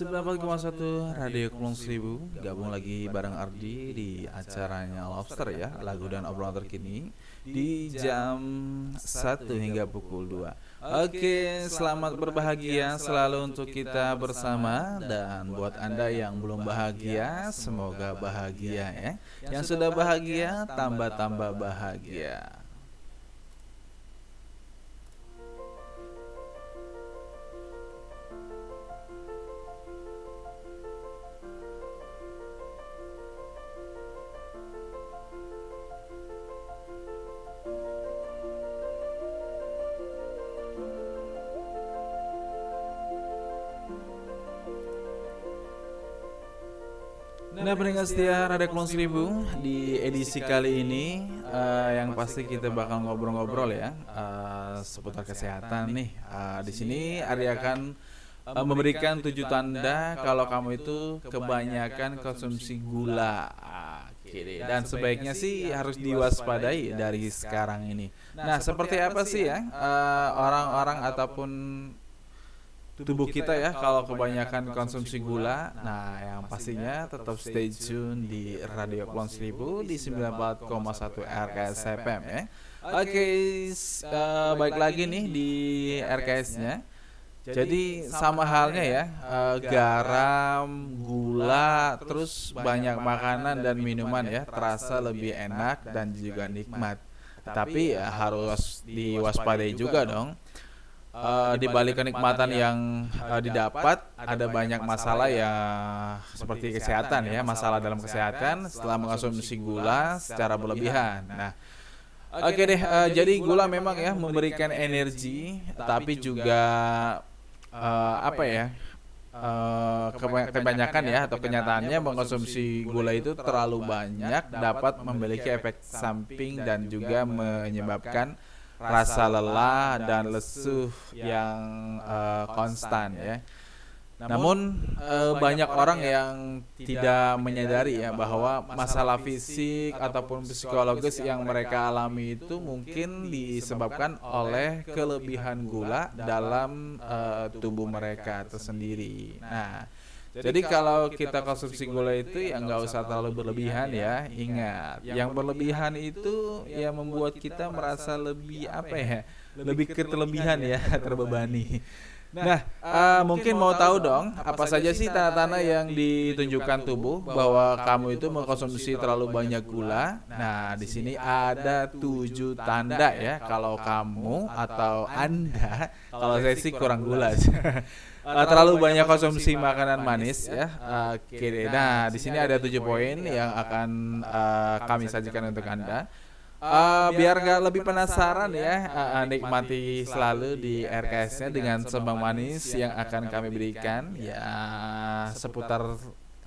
Satu Radio Kulon Seribu Gabung lagi bareng Ardi di acaranya Lobster ya Lagu dan obrolan terkini Di jam 1 hingga pukul 2 Oke selamat berbahagia selalu untuk kita bersama Dan buat anda yang belum bahagia Semoga bahagia ya. Yang sudah bahagia tambah-tambah bahagia Nah pendengar setia Radio Klon Seribu di edisi kali ini uh, yang pasti kita bakal ngobrol-ngobrol ya uh, seputar kesehatan nih. Uh, di sini Ari akan uh, memberikan tujuh tanda kalau kamu itu kebanyakan konsumsi gula. Dan sebaiknya sih harus diwaspadai dari sekarang ini. Nah seperti apa sih ya orang-orang uh, ataupun tubuh kita ya kalau kebanyakan konsumsi gula. Nah, yang pastinya tetap stay tune di Radio Klon 1000 di 94,1 RKS FM ya. Oke, okay, uh, baik lagi nih di RKS-nya. Jadi sama halnya ya, uh, garam, gula, terus banyak makanan dan minuman ya terasa lebih enak dan juga nikmat. Tapi ya harus diwaspadai juga dong uh, di balik kenikmatan yang uh, didapat ada banyak masalah ya seperti kesehatan ya masalah dalam kesehatan setelah mengonsumsi gula secara berlebihan. Nah, oke okay deh uh, jadi gula memang ya memberikan energi tapi juga uh, apa ya? Uh, kebanyakan ya atau kenyataannya mengkonsumsi gula itu terlalu banyak dapat memiliki efek samping dan juga menyebabkan rasa lelah dan lesuh yang uh, konstan ya. Namun uh, banyak orang yang tidak menyadari ya bahwa masalah fisik ataupun psikologis yang mereka alami itu mungkin disebabkan oleh kelebihan gula dalam uh, tubuh mereka tersendiri. Nah, jadi, kalau kita konsumsi gula itu ya nggak usah terlalu berlebihan ya. Ingat, yang berlebihan itu ya membuat kita merasa lebih apa ya? Lebih keterlebihan ya, terbebani. Nah, uh, mungkin mau tahu dong apa saja sih tanda-tanda yang ditunjukkan tubuh bahwa kamu itu mengkonsumsi terlalu banyak gula. Nah, di sini ada tujuh tanda ya kalau kamu atau anda, kalau saya sih kurang gula. uh, terlalu banyak konsumsi makanan manis ya. Oke, okay. nah di sini ada tujuh poin yang akan uh, kami sajikan untuk anda. Uh, biar gak lebih penasaran ya, uh, nikmati selalu di RKS-nya dengan sembang manis yang akan kami berikan ya seputar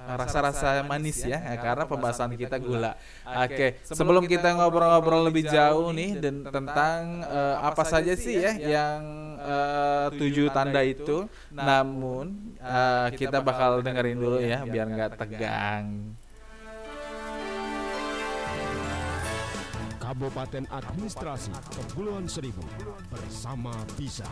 rasa-rasa manis ya, ya karena pembahasan kita gula. Oke, okay. sebelum kita ngobrol-ngobrol lebih jauh nih dan tentang uh, apa saja sih ya yang uh, tujuh tanda itu, namun uh, kita bakal dengerin dulu ya biar nggak tegang. Kabupaten Administrasi Kepulauan Seribu bersama Bisa.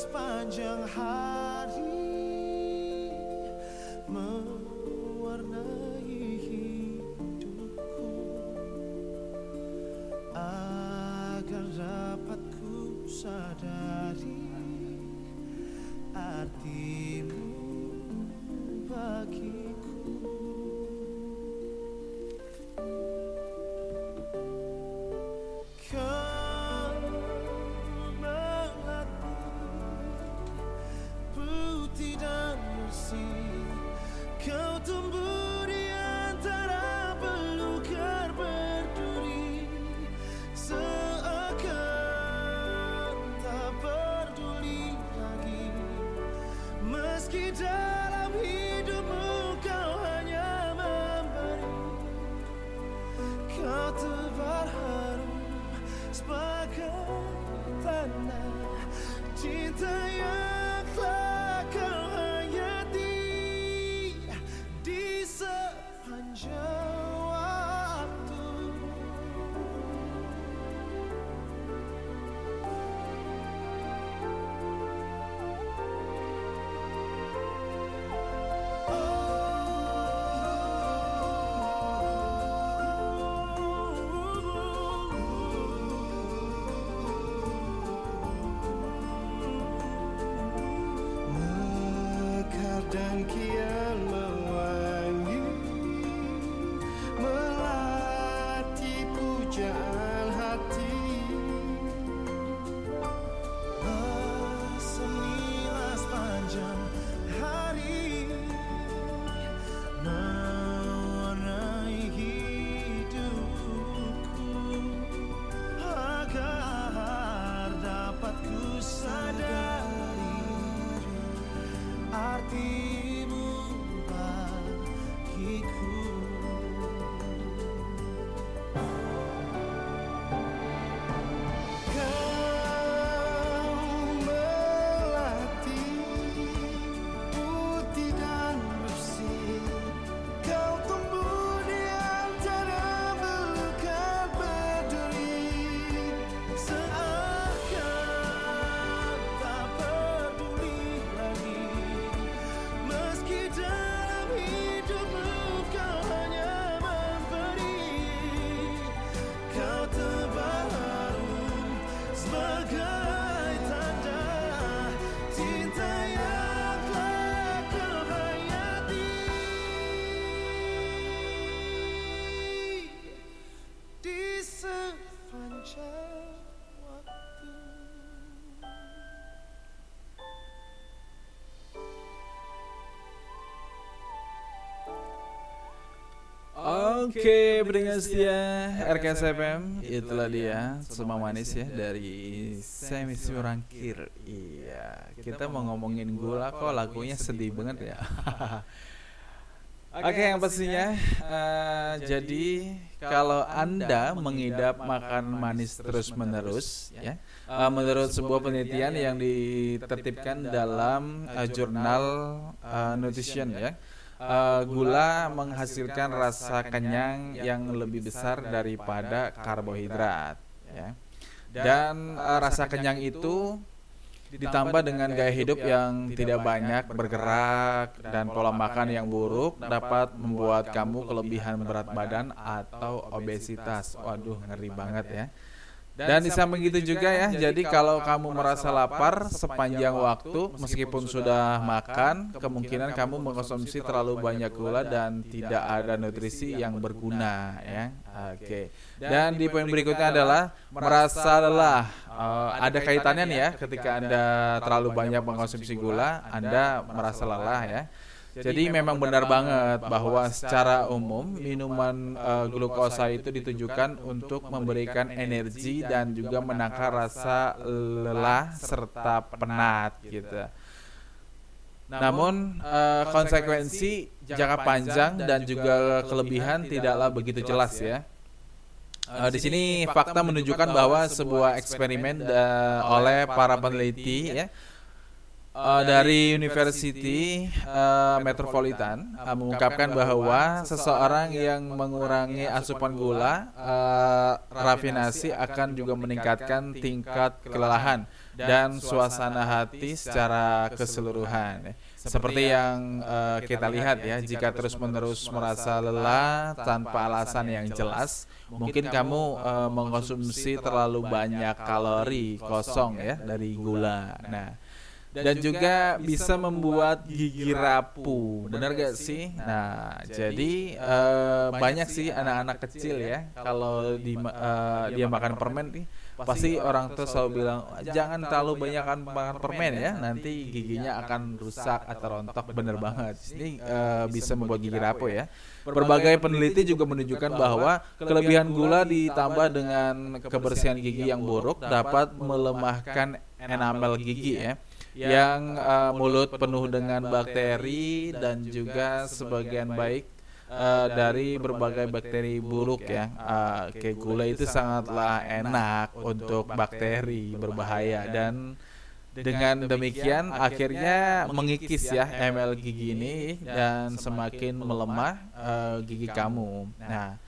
sepanjang hari mewarnai Oke, pendengar setia RKSFM Itulah dia Semua manis ya Dari Semi Surangkir Iya Kita mau ngomongin gula Kok lagunya sedih banget ya? Oke yang pastinya eh, Jadi Kalau anda mengidap makan manis terus menerus ya eh, Menurut sebuah penelitian yang ditertibkan dalam eh, jurnal eh, Nutrition ya Eh, gula menghasilkan rasa kenyang yang lebih besar daripada karbohidrat ya. Dan eh, rasa kenyang itu ditambah dengan gaya hidup yang tidak banyak bergerak dan pola makan yang buruk dapat membuat kamu kelebihan berat badan atau obesitas. Waduh, ngeri banget ya. Dan di samping itu juga ya, jadi kalau kamu merasa lapar sepanjang waktu meskipun sudah makan, kemungkinan kamu mengkonsumsi terlalu banyak gula dan tidak ada nutrisi yang berguna ya. Oke. Dan di poin berikutnya adalah merasa lelah. Eh, ada kaitannya nih ya, ketika Anda terlalu banyak mengkonsumsi gula, Anda merasa lelah ya. Jadi memang benar banget bahwa secara umum minuman eh, glukosa itu ditujukan untuk memberikan energi dan juga menangkal rasa lelah serta penat gitu. Namun eh, konsekuensi jangka panjang dan juga kelebihan tidaklah begitu jelas ya. Eh, di sini fakta menunjukkan bahwa sebuah eksperimen eh, oleh para peneliti ya eh, dari University eh, Metropolitan eh, mengungkapkan bahwa seseorang yang mengurangi asupan gula, eh, rafinasi akan juga meningkatkan tingkat kelelahan dan suasana hati secara keseluruhan. ya. Seperti yang eh, kita lihat ya, jika terus-menerus merasa lelah tanpa alasan yang jelas, mungkin kamu eh, mengkonsumsi terlalu banyak kalori kosong ya dari gula. Nah, dan juga bisa membuat gigi rapuh, benar gak sih? Nah, jadi eh, banyak sih anak-anak kecil ya, kalau di, eh, dia makan permen nih, pasti orang tuh selalu bilang jangan terlalu banyak makan permen ya, nanti giginya akan rusak atau rontok. Bener banget. Ini eh, bisa membuat gigi rapuh ya. Berbagai peneliti juga menunjukkan bahwa kelebihan gula ditambah dengan kebersihan gigi yang buruk dapat melemahkan enamel gigi ya yang eh, mulut penuh dengan bakteri dan juga sebagian baik eh, dari berbagai bakteri buruk ya. Eh, kayak gula itu sangatlah enak untuk bakteri berbahaya dan dengan demikian akhirnya mengikis ya ML gigi ini dan semakin melemah eh, gigi kamu. Nah,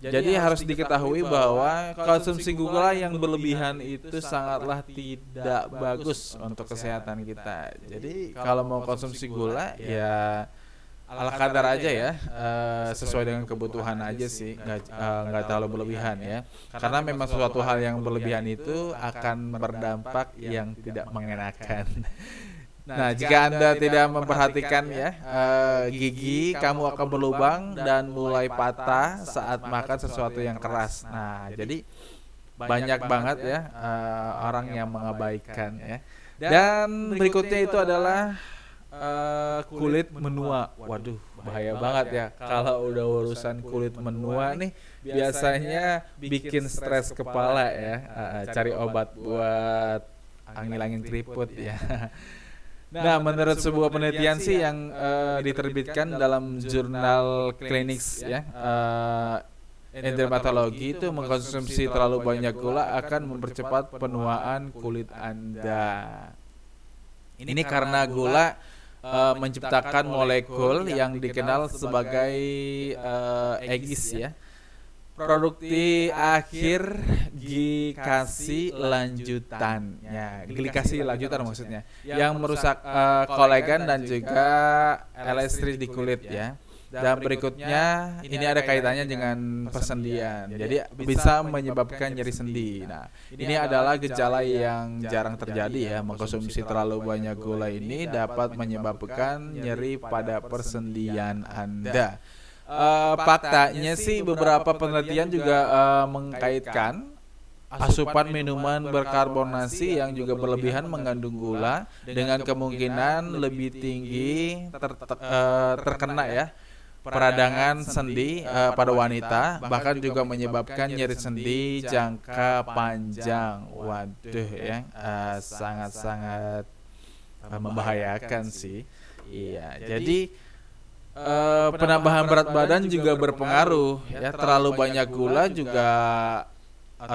jadi harus diketahui bahwa konsumsi gula yang berlebihan itu sangatlah tidak bagus untuk kesehatan kita. Jadi kalau mau konsumsi gula ya ala kadar aja ya, eh, sesuai dengan kebutuhan aja sih, nggak eh, terlalu berlebihan ya. Karena memang suatu hal yang berlebihan itu akan berdampak yang tidak mengenakan. Nah, jika Anda tidak memperhatikan ya eh, gigi, kamu akan berlubang dan mulai patah saat makan sesuatu yang keras. Nah, jadi banyak banget ya eh, orang yang mengabaikan ya. Dan berikutnya itu adalah eh, kulit menua. Waduh, bahaya banget ya. Kalau udah urusan kulit menua nih, biasanya bikin stres kepala ya. Eh, cari obat buat angin-angin keriput ya. Nah, menurut sebuah penelitian sih yang eh, diterbitkan dalam jurnal Clinics ya, eh, dermatologi itu mengkonsumsi terlalu banyak gula akan mempercepat penuaan kulit Anda. Ini karena gula eh, menciptakan molekul yang dikenal sebagai eh, EGIS ya. Produkti akhir glikasi lanjutan. Ya glikasi lanjutan maksudnya. Yang merusak eh, kolagen dan juga elastris di kulit ya. dan berikutnya ini ada kaitannya dengan persendian. jadi bisa menyebabkan nyeri sendi. nah ini adalah gejala yang jarang terjadi ya. mengkonsumsi terlalu banyak gula ini dapat menyebabkan nyeri pada persendian anda Eh, faktanya sih beberapa penelitian juga eh, mengkaitkan asupan minuman berkarbonasi yang juga berlebihan mengandung gula dengan kemungkinan lebih tinggi ter- ter- terkena ya peradangan sendi eh, pada wanita bahkan juga menyebabkan nyeri sendi jangka panjang. Waduh ya eh, sangat-sangat membahayakan sih. Iya jadi Eh, penambahan berat badan juga berpengaruh ya. terlalu banyak gula juga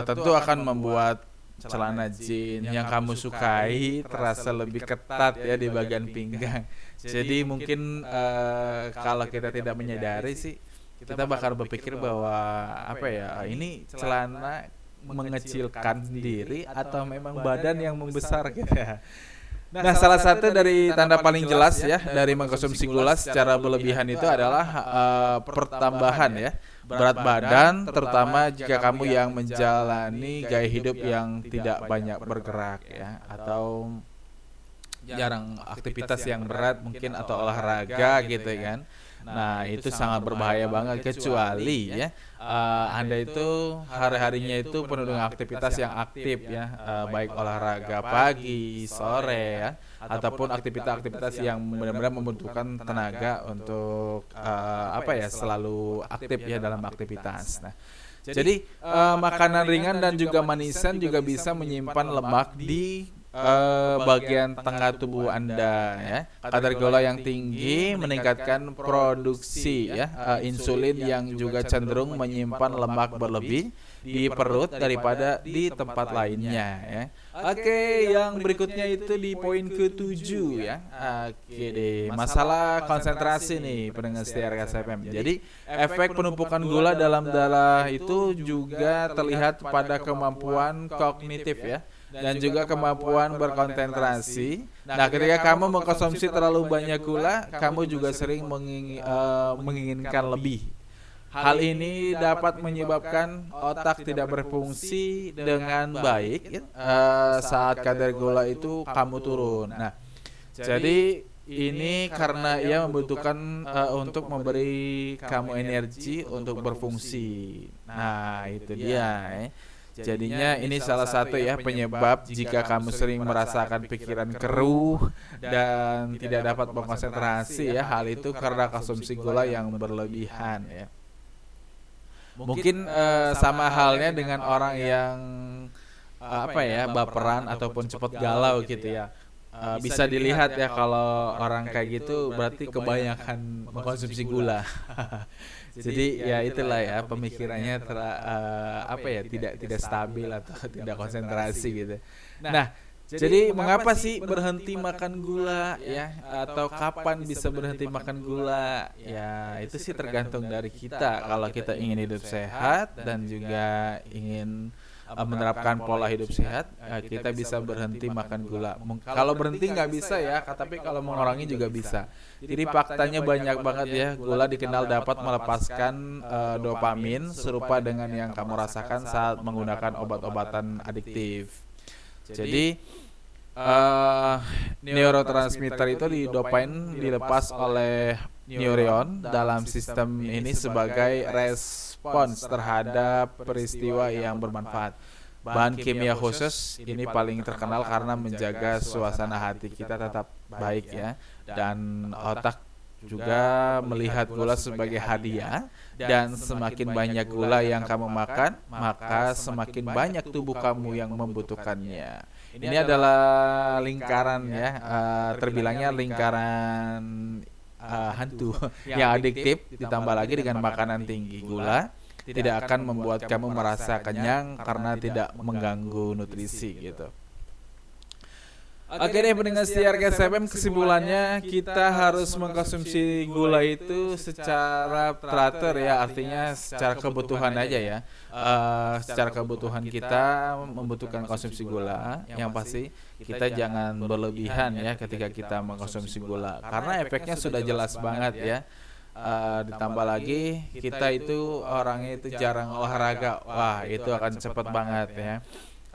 tentu akan membuat celana jeans yang kamu sukai terasa lebih ketat ya di bagian pinggang. jadi mungkin eh, kalau kita tidak menyadari sih kita bakal berpikir bahwa apa ya ini celana mengecilkan diri atau memang badan yang membesar gitu ya Nah, salah satu dari tanda paling jelas ya dari mengkonsumsi gula secara berlebihan itu adalah eh, pertambahan ya. berat badan, terutama jika kamu yang menjalani gaya hidup yang tidak banyak bergerak ya atau jarang aktivitas yang berat mungkin atau olahraga gitu kan. Nah, itu sangat berbahaya banget kecuali ya eh, Anda itu hari-harinya itu penuh dengan aktivitas yang aktif ya, eh, baik olahraga pagi, sore ya, ataupun aktivitas-aktivitas yang benar-benar membutuhkan tenaga untuk eh, apa ya selalu aktif ya dalam aktivitas. Nah, jadi eh, makanan ringan dan juga manisan juga bisa menyimpan lemak di eh, bagian tengah tubuh Anda ya. Kadar gula yang tinggi meningkatkan produksi ya eh, insulin yang juga cenderung menyimpan lemak berlebih di perut daripada di tempat lainnya ya. Oke, yang berikutnya itu di poin ketujuh ya. Oke deh, masalah konsentrasi nih pendengar setia RKSFM. Jadi efek penumpukan gula dalam darah itu juga terlihat pada kemampuan kognitif ya dan juga kemampuan berkonsentrasi. Nah, ketika kamu mengkonsumsi terlalu banyak gula, kamu juga sering menging- eh, menginginkan lebih. Hal ini dapat menyebabkan otak tidak berfungsi dengan baik eh, saat kadar gula itu kamu turun. Nah, jadi ini karena ia membutuhkan eh, untuk memberi kamu energi untuk berfungsi. Nah, itu dia. eh. Jadinya ini salah satu ya penyebab jika kamu sering merasakan pikiran keruh dan tidak dapat berkonsentrasi ya hal itu karena konsumsi gula yang berlebihan ya. Mungkin eh, sama halnya dengan orang yang eh, apa ya baperan ataupun cepat galau gitu ya. Eh, bisa dilihat ya kalau orang kayak gitu berarti kebanyakan mengkonsumsi gula. Jadi ya itulah ya pemikirannya ter, eh, apa ya tidak tidak stabil atau tidak konsentrasi gitu. Nah, jadi mengapa sih berhenti makan gula ya atau kapan bisa berhenti makan gula? Ya itu sih tergantung dari kita. Kalau kita ingin hidup sehat dan juga ingin uh, menerapkan pola hidup sehat, uh, kita bisa berhenti makan gula. Kalau berhenti nggak bisa ya, tapi kalau mengurangi juga bisa. Jadi faktanya banyak banget ya, gula dikenal dapat melepaskan uh, dopamin serupa dengan yang kamu rasakan saat menggunakan obat-obatan adiktif. Jadi eh neurotransmitter itu di dopain dilepas oleh neuron dalam sistem ini sebagai respons terhadap peristiwa yang bermanfaat. Bahan kimia khusus ini paling terkenal karena menjaga suasana hati kita tetap baik ya dan otak juga melihat gula sebagai hadiah dan semakin banyak gula yang kamu makan maka semakin banyak tubuh kamu yang membutuhkannya. Ini adalah lingkaran ya, eh, terbilangnya lingkaran eh, hantu yang adiktif ditambah lagi dengan makanan tinggi gula tidak akan membuat kamu merasa kenyang karena tidak mengganggu nutrisi gitu. Oke deh pendengar setia RKSFM kesimpulannya kita harus mengkonsumsi gula itu secara teratur ya artinya secara kebutuhan aja ya. Eh, secara kebutuhan kita membutuhkan konsumsi gula. Yang pasti kita jangan berlebihan ya ketika kita mengkonsumsi gula karena efeknya sudah jelas banget ya. Eh, ditambah lagi kita itu orangnya itu jarang olahraga. Wah itu akan cepet banget ya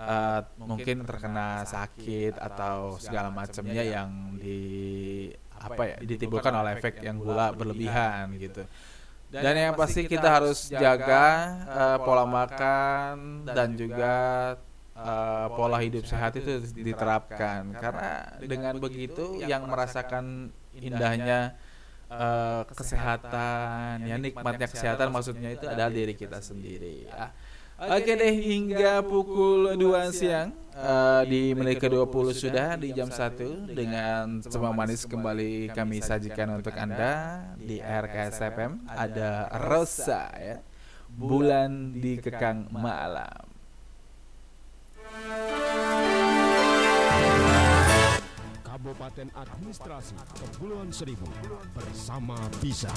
Eh, mungkin terkena sakit atau segala macamnya yang di apa ya ditimbulkan oleh efek yang gula berlebihan gitu. dan yang pasti kita harus jaga eh, pola makan dan juga eh, pola hidup sehat itu diterapkan. karena dengan begitu yang merasakan indahnya eh, kesehatan ya nikmatnya kesehatan maksudnya itu adalah diri kita sendiri ya. Oke deh hingga pukul 2 siang eh, di menit ke-20 sudah di jam 1 dengan semua manis kembali kami sajikan untuk Anda di RKS FM ada Rosa ya. Bulan di kekang malam. Kabupaten Administrasi Kepulauan Seribu bersama Bisa.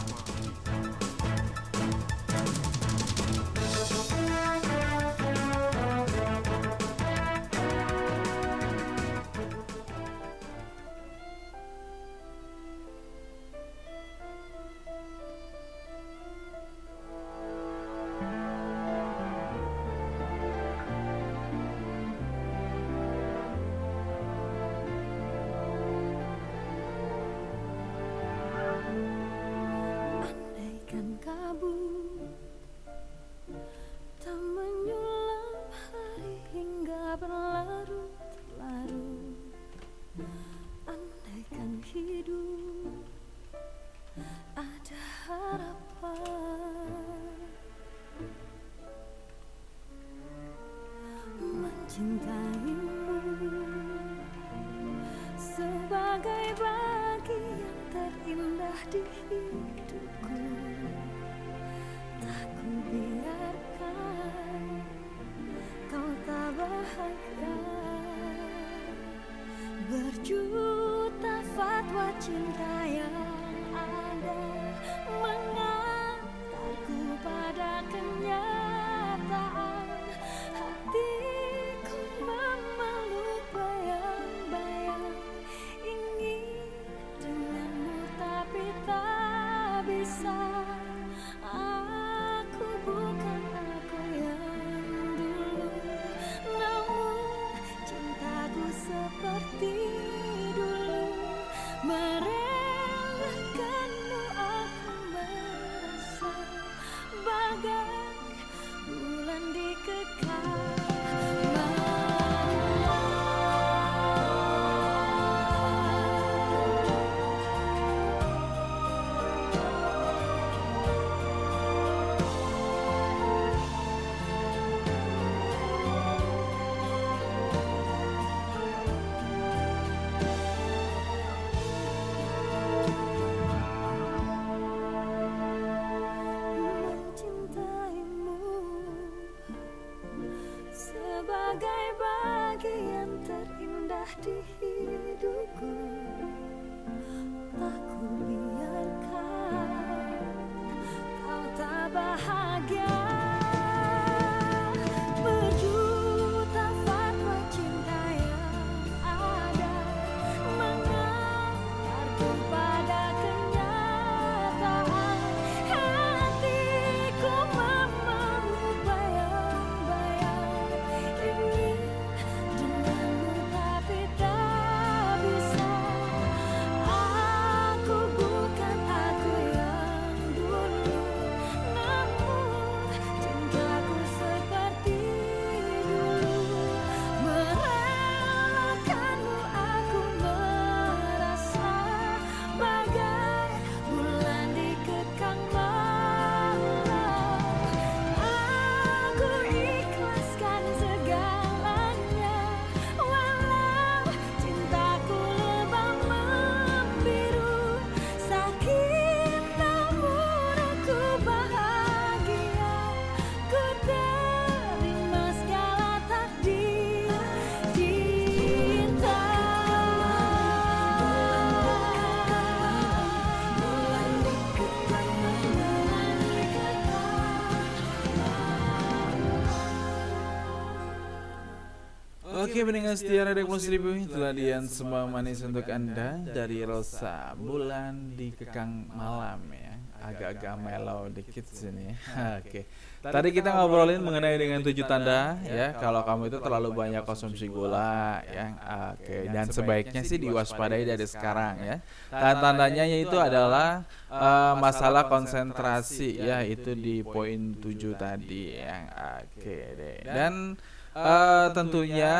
Oke pendengar setia Radio Plus Ribu Dian semua manis untuk anda Dari Rosa Bulan di Kekang Malam ya. Agak-agak mellow dikit sini. Oke. Tadi kita ngobrolin mengenai dengan tujuh tanda ya. Kalau kamu itu terlalu banyak konsumsi gula ya. Oke. Dan sebaiknya sih diwaspadai dari sekarang ya. Tanda-tandanya yaitu adalah eh, Masalah konsentrasi ya. Itu di poin tujuh tadi ya. Oke deh. Dan Eh, tentunya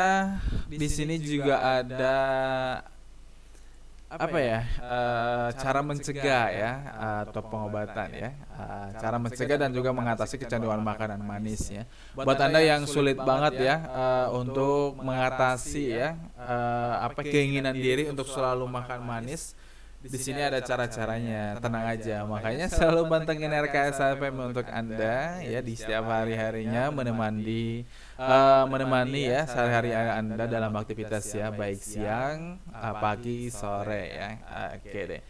di sini juga ada apa ya? eh, cara mencegah ya atau pengobatan ya. Eh, cara mencegah dan juga mengatasi kecanduan makanan manis ya. buat anda yang sulit banget ya eh, untuk mengatasi ya eh, apa keinginan diri untuk selalu makan manis di sini ada cara-caranya. tenang aja. makanya selalu pantengin RKS FM untuk anda ya di setiap hari-harinya menemani eh, menemani ya sehari-hari anda dalam aktivitas ya baik siang eh, pagi sore ya. oke deh.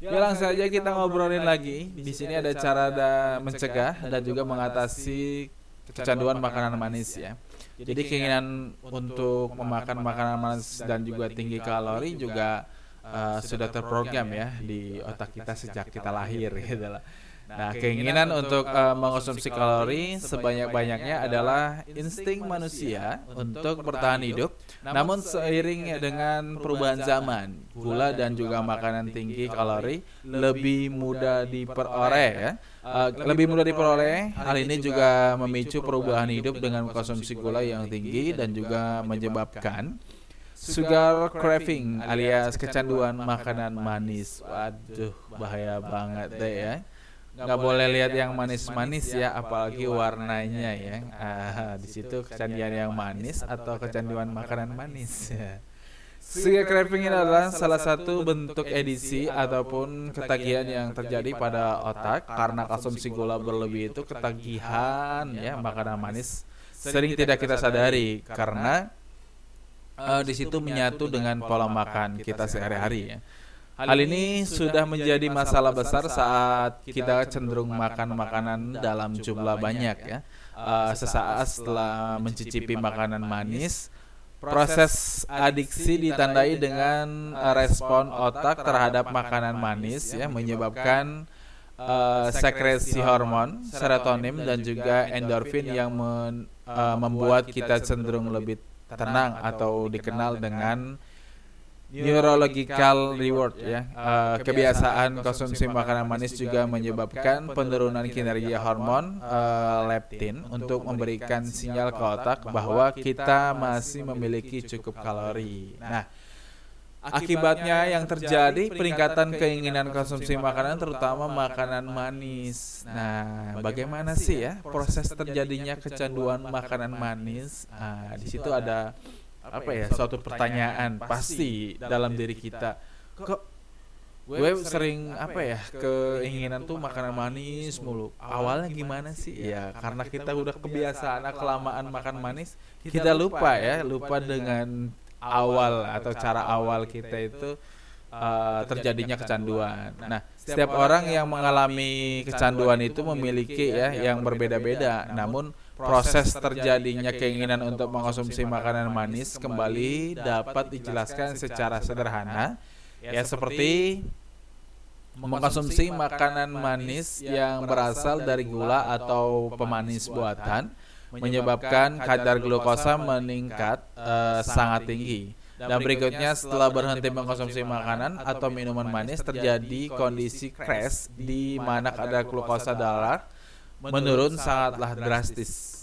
Ya langsung saja kita ngobrolin lagi. Di sini ada cara da mencegah dan juga mengatasi kecanduan makanan manis ya. Jadi keinginan untuk memakan makanan manis dan juga tinggi kalori juga uh, sudah terprogram ya di otak kita sejak kita lahir gitu lah. Nah, keinginan untuk uh, mengonsumsi kalori sebanyak-banyaknya adalah insting manusia untuk bertahan hidup. Namun seiring dengan perubahan zaman, gula dan juga makanan tinggi kalori lebih mudah diperoleh ya. Uh, lebih mudah diperoleh. Hal ini juga memicu perubahan hidup dengan konsumsi gula yang tinggi dan juga menyebabkan sugar craving alias kecanduan makanan manis. Waduh, bahaya banget deh ya. nggak boleh lihat yang manis-manis ya apalagi warnanya ya. ah, di situ kecanduan yang manis atau kecanduan makanan manis Sugar craving ini adalah salah satu bentuk edisi ataupun ketagihan yang terjadi pada otak karena konsumsi gula berlebih itu ketagihan ya makanan manis sering tidak kita sadari karena eh, di situ menyatu dengan pola makan kita sehari-hari ya. Hal ini sudah menjadi masalah besar saat kita cenderung makan makanan dalam jumlah banyak ya. Uh, sesaat setelah mencicipi makanan manis, proses adiksi ditandai dengan uh, respon otak terhadap makanan manis ya menyebabkan uh, sekresi hormon serotonin dan juga endorfin yang men- uh, membuat kita cenderung lebih tenang atau dikenal dengan neurological reward ya. Eh, kebiasaan konsumsi makanan manis juga menyebabkan penurunan kinerja hormon eh, leptin untuk memberikan sinyal ke otak bahwa kita masih memiliki cukup kalori. Nah, Akibatnya yang terjadi peningkatan keinginan konsumsi makanan terutama makanan manis. Nah, bagaimana sih ya proses terjadinya kecanduan makanan manis? Ah, di situ ada apa ya suatu pertanyaan pasti dalam diri kita. Kok gue sering apa ya keinginan tuh makanan manis mulu. Awalnya gimana sih? Ya karena kita udah kebiasaan kelamaan makan manis, kita lupa ya, lupa dengan awal atau cara awal kita itu uh, terjadinya kecanduan. Nah, setiap orang yang mengalami kecanduan itu memiliki ya yang berbeda-beda. Namun proses terjadinya keinginan untuk mengkonsumsi makanan manis kembali dapat dijelaskan secara sederhana. ya seperti mengkonsumsi makanan manis yang berasal dari gula atau pemanis buatan menyebabkan kadar glukosa meningkat eh, sangat tinggi. Dan berikutnya setelah berhenti mengkonsumsi makanan atau minuman manis terjadi kondisi crash di mana kadar glukosa darah menurun sangatlah drastis.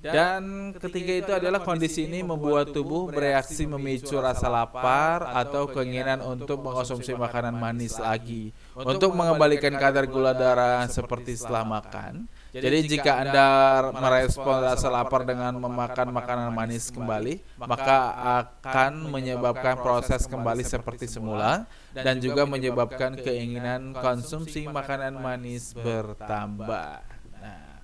Dan ketiga itu adalah kondisi ini membuat tubuh bereaksi memicu rasa lapar atau keinginan untuk mengkonsumsi makanan manis lagi untuk mengembalikan kadar gula darah seperti setelah makan. Jadi jika Anda merespon rasa lapar dengan memakan makanan manis kembali, maka akan menyebabkan proses kembali seperti semula dan juga menyebabkan keinginan konsumsi makanan manis bertambah. Nah,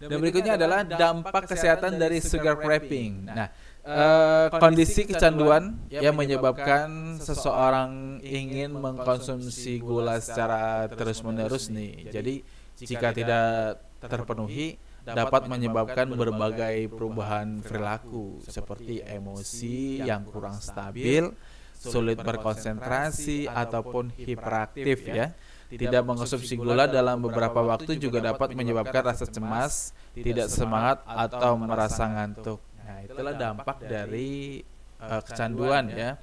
dan berikutnya adalah dampak kesehatan dari sugar craving. Nah, eh, kondisi kecanduan yang menyebabkan seseorang ingin mengkonsumsi gula secara terus-menerus nih. Jadi jika tidak terpenuhi dapat menyebabkan berbagai perubahan perilaku seperti emosi yang kurang stabil, sulit berkonsentrasi ataupun hiperaktif ya. Tidak mengkonsumsi gula dalam beberapa waktu juga dapat menyebabkan rasa cemas, tidak semangat atau merasa ngantuk. Nah, itulah dampak dari uh, kecanduan ya.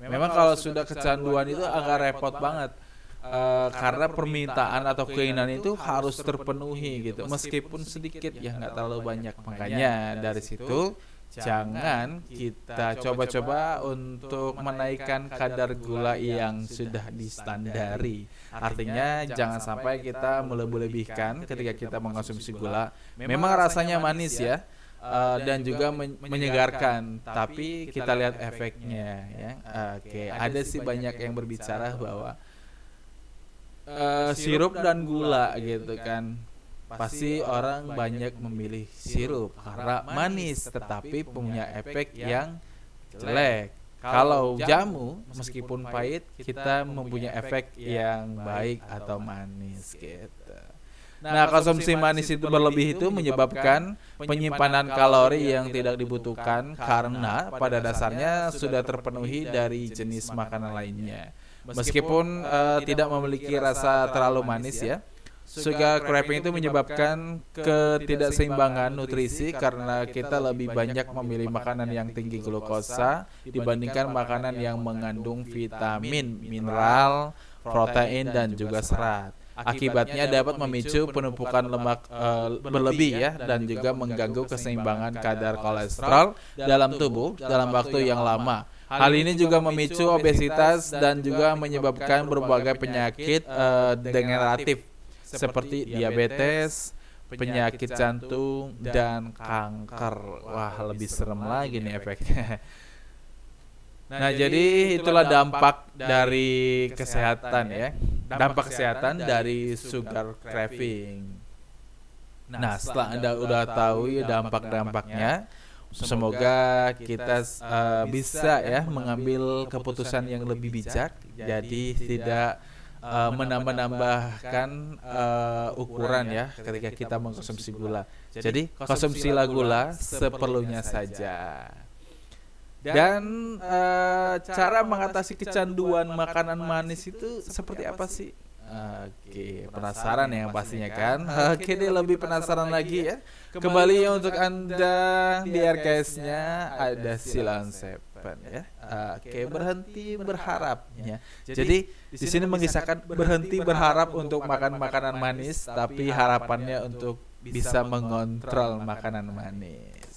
Memang kalau sudah kecanduan itu agak repot banget Uh, karena permintaan atau keinginan itu harus terpenuhi gitu. meskipun sedikit ya nggak terlalu banyak makanya dari situ jangan kita coba-coba untuk menaikkan kadar gula yang sudah distandari. artinya jangan sampai kita melebih-lebihkan ketika kita mengkonsumsi gula. memang rasanya manis ya Uh, dan juga men menyegarkan, tapi kita lihat efeknya ya. Oke, okay. ada sih banyak yang berbicara bahwa uh, sirup dan gula gitu kan. pasti orang banyak memilih sirup karena manis tetapi punya efek yang jelek. kalau jamu meskipun pahit kita mempunyai efek yang baik atau manis gitu. Nah, konsumsi manis itu berlebih itu menyebabkan penyimpanan kalori yang tidak dibutuhkan karena pada dasarnya sudah terpenuhi dari jenis makanan lainnya. Meskipun uh, tidak memiliki rasa terlalu manis ya. Sugar craving itu menyebabkan ketidakseimbangan nutrisi karena kita lebih banyak memilih makanan yang tinggi glukosa dibandingkan makanan yang mengandung vitamin, mineral, protein dan juga serat. Akibatnya dapat memicu penumpukan lemak uh, berlebih ya dan juga mengganggu keseimbangan kadar kolesterol dalam tubuh dalam waktu yang lama. Hal ini juga memicu obesitas dan juga menyebabkan berbagai penyakit uh, degeneratif seperti diabetes, penyakit jantung dan kanker. Wah, lebih serem lagi nih efeknya. Nah, jadi itulah dampak dari kesehatan ya. Dampak kesehatan dari sugar craving. Nah, setelah Anda udah tahu ya dampak-dampaknya, Semoga kita uh, bisa ya mengambil keputusan yang lebih bijak, jadi tidak uh, menambah-nambahkan uh, ukuran ya ketika kita mengkonsumsi gula. Jadi konsumsilah gula seperlunya saja. Dan uh, cara mengatasi kecanduan makanan manis itu seperti apa sih? Oke, penasaran ya pastinya kan? Oke, dia lebih penasaran lagi ya. Kembali untuk Anda di RKS-nya ada Silon Seven. harapan ya. Oke, berhenti berharapnya. Jadi di sini mengisahkan berhenti berharap untuk makan makanan manis, tapi harapannya untuk bisa mengontrol makanan manis.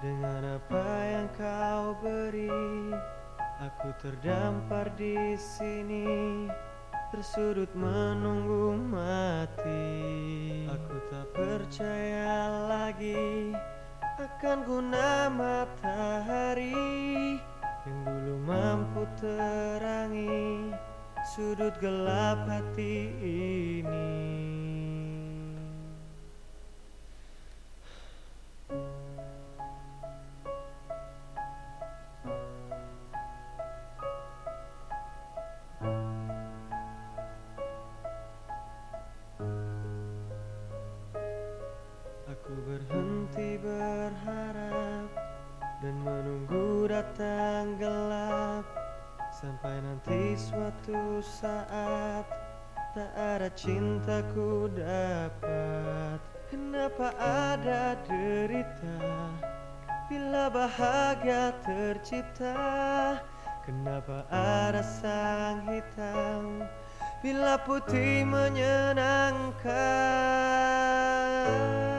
Dengan apa yang kau beri. Aku terdampar di sini, tersudut menunggu mati. Aku tak percaya lagi akan guna matahari yang dulu mampu terangi sudut gelap hati ini. Datang gelap sampai nanti suatu saat tak ada cintaku dapat. Kenapa ada derita bila bahagia tercipta? Kenapa ada sang hitam bila putih menyenangkan?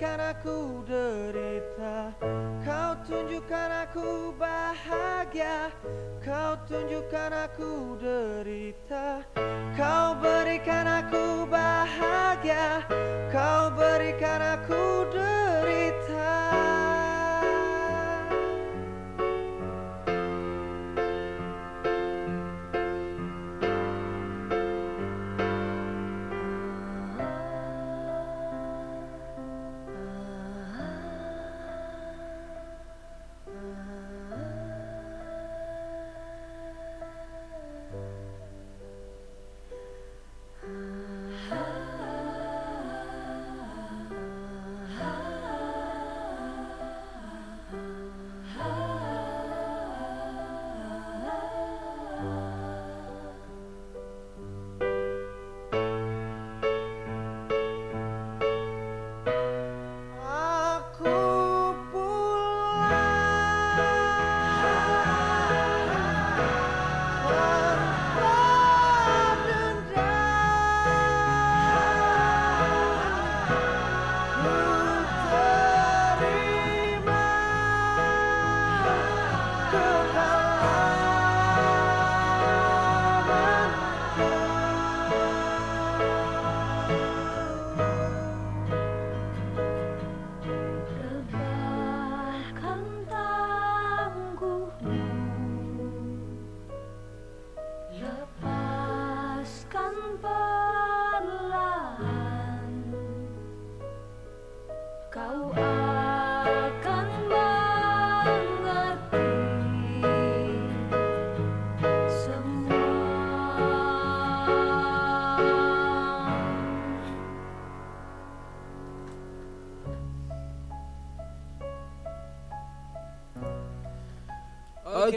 Ajarkan aku derita. Kau tunjukkan aku bahagia. Kau tunjukkan aku derita. Kau berikan aku bahagia. Kau berikan aku derita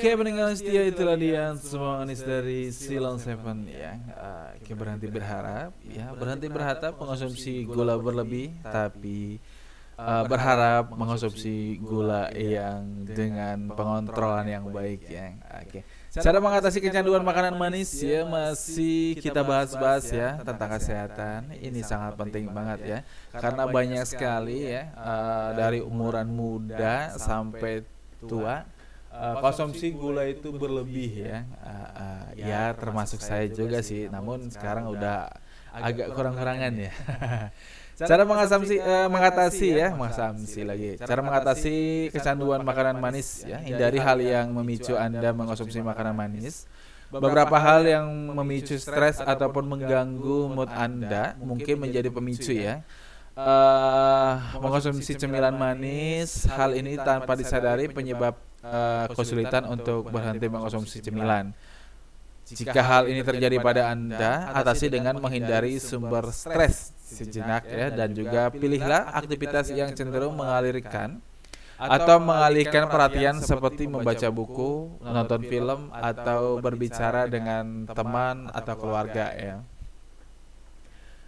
Oke pendengar setia itulah dia. semua manis dari Silon Seven. Ya. Eh, Oke berhenti berharap. ya berhenti berharap mengonsumsi gula berlebih tapi eh, berharap mengonsumsi gula yang dengan pengontrolan yang baik ya. Oke. Cara mengatasi kecanduan makanan manis ya masih kita bahas-bahas ya tentang kesehatan. Ini sangat penting banget ya. karena banyak sekali ya eh, dari umuran muda sampai tua Uh, konsumsi gula itu berlebih ya, uh, uh, ya termasuk saya juga sih. Namun sekarang udah agak kurang-kurangan ya. Cara mengatasi, uh, mengatasi ya, mengatasi lagi. Cara mengatasi kecanduan makanan manis ya, hindari hal yang memicu anda mengonsumsi makanan manis. Beberapa hal yang memicu stres ataupun mengganggu mood anda mungkin menjadi pemicu ya. Uh, mengonsumsi cemilan manis, hal ini tanpa disadari penyebab uh, kesulitan untuk berhenti mengonsumsi cemilan. Jika hal ini terjadi pada Anda, atasi dengan menghindari sumber stres sejenak ya dan juga pilihlah aktivitas yang cenderung mengalirkan atau mengalihkan perhatian seperti membaca buku, menonton film atau berbicara dengan teman atau keluarga ya.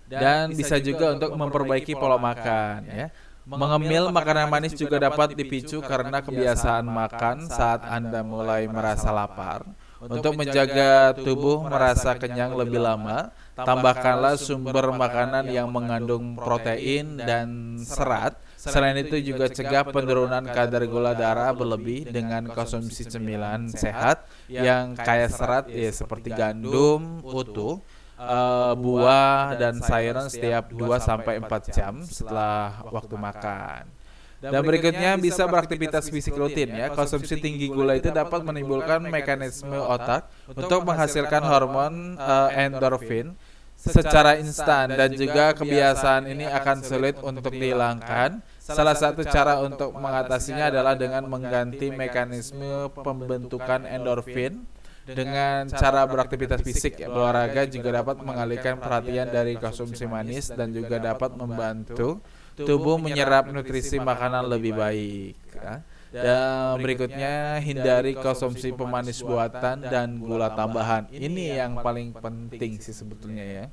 Dan bisa juga untuk memperbaiki pola makan ya. Mengemil makanan manis juga dapat dipicu karena kebiasaan makan saat Anda mulai merasa lapar. Untuk menjaga tubuh merasa kenyang lebih lama, tambahkanlah sumber makanan yang mengandung protein dan serat. Selain itu juga cegah penurunan kadar gula darah berlebih dengan konsumsi cemilan sehat yang kaya serat ya seperti gandum utuh uh, buah dan sayuran setiap 2 sampai 4 jam setelah waktu makan. Dan berikutnya bisa beraktivitas fisik rutin ya. Konsumsi tinggi gula itu dapat menimbulkan mekanisme otak untuk menghasilkan hormon uh, endorfin secara instan dan juga kebiasaan ini akan sulit untuk dihilangkan. Salah satu cara untuk mengatasinya adalah dengan mengganti mekanisme pembentukan endorfin dengan cara beraktivitas fisik ya, berolahraga juga dapat mengalihkan perhatian dari konsumsi manis dan juga dapat membantu tubuh menyerap nutrisi makanan lebih baik. ya. Dan berikutnya hindari konsumsi pemanis buatan dan gula tambahan. Ini yang paling penting sih sebetulnya ya.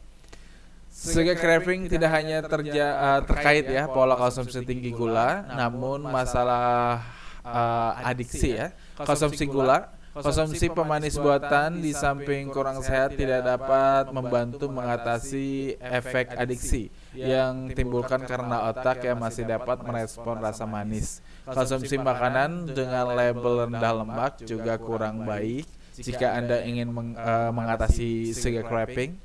Sugar craving tidak hanya terja, uh, terkait ya pola konsumsi tinggi gula, namun masalah uh, adiksi ya. Konsumsi gula Konsumsi pemanis buatan di samping kurang sehat tidak dapat membantu mengatasi efek adiksi yang timbulkan karena otak yang masih dapat merespon rasa manis. Konsumsi makanan dengan label rendah lemak juga kurang baik. jika Anda ingin meng, uh, mengatasi sugar craving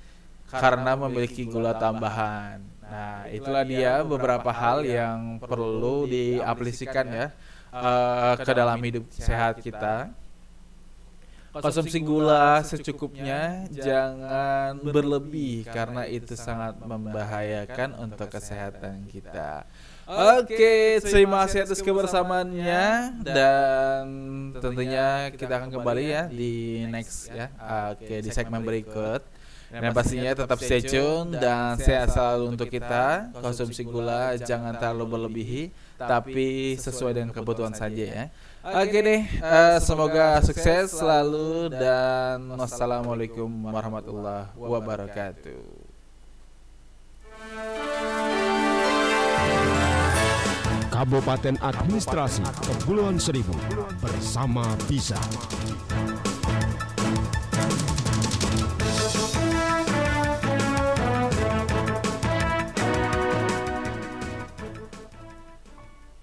karena memiliki gula tambahan. Nah, itulah dia beberapa hal yang perlu diaplikasikan ya uh, ke dalam hidup sehat kita konsumsi gula secukupnya, jangan berlebih karena itu sangat membahayakan untuk kesehatan kita. Oke, terima kasih atas kebersamaannya dan tentunya kita akan kembali ya di next ya. Oke, di segmen berikut. Dan pastinya tetap stay tune dan sehat selalu untuk kita. Konsumsi gula jangan terlalu berlebihi, tapi sesuai dengan kebutuhan saja ya. Oke deh, uh, semoga sukses selalu dan wassalamualaikum warahmatullahi wabarakatuh. Kabupaten Administrasi Kepulauan Seribu bersama Bisa.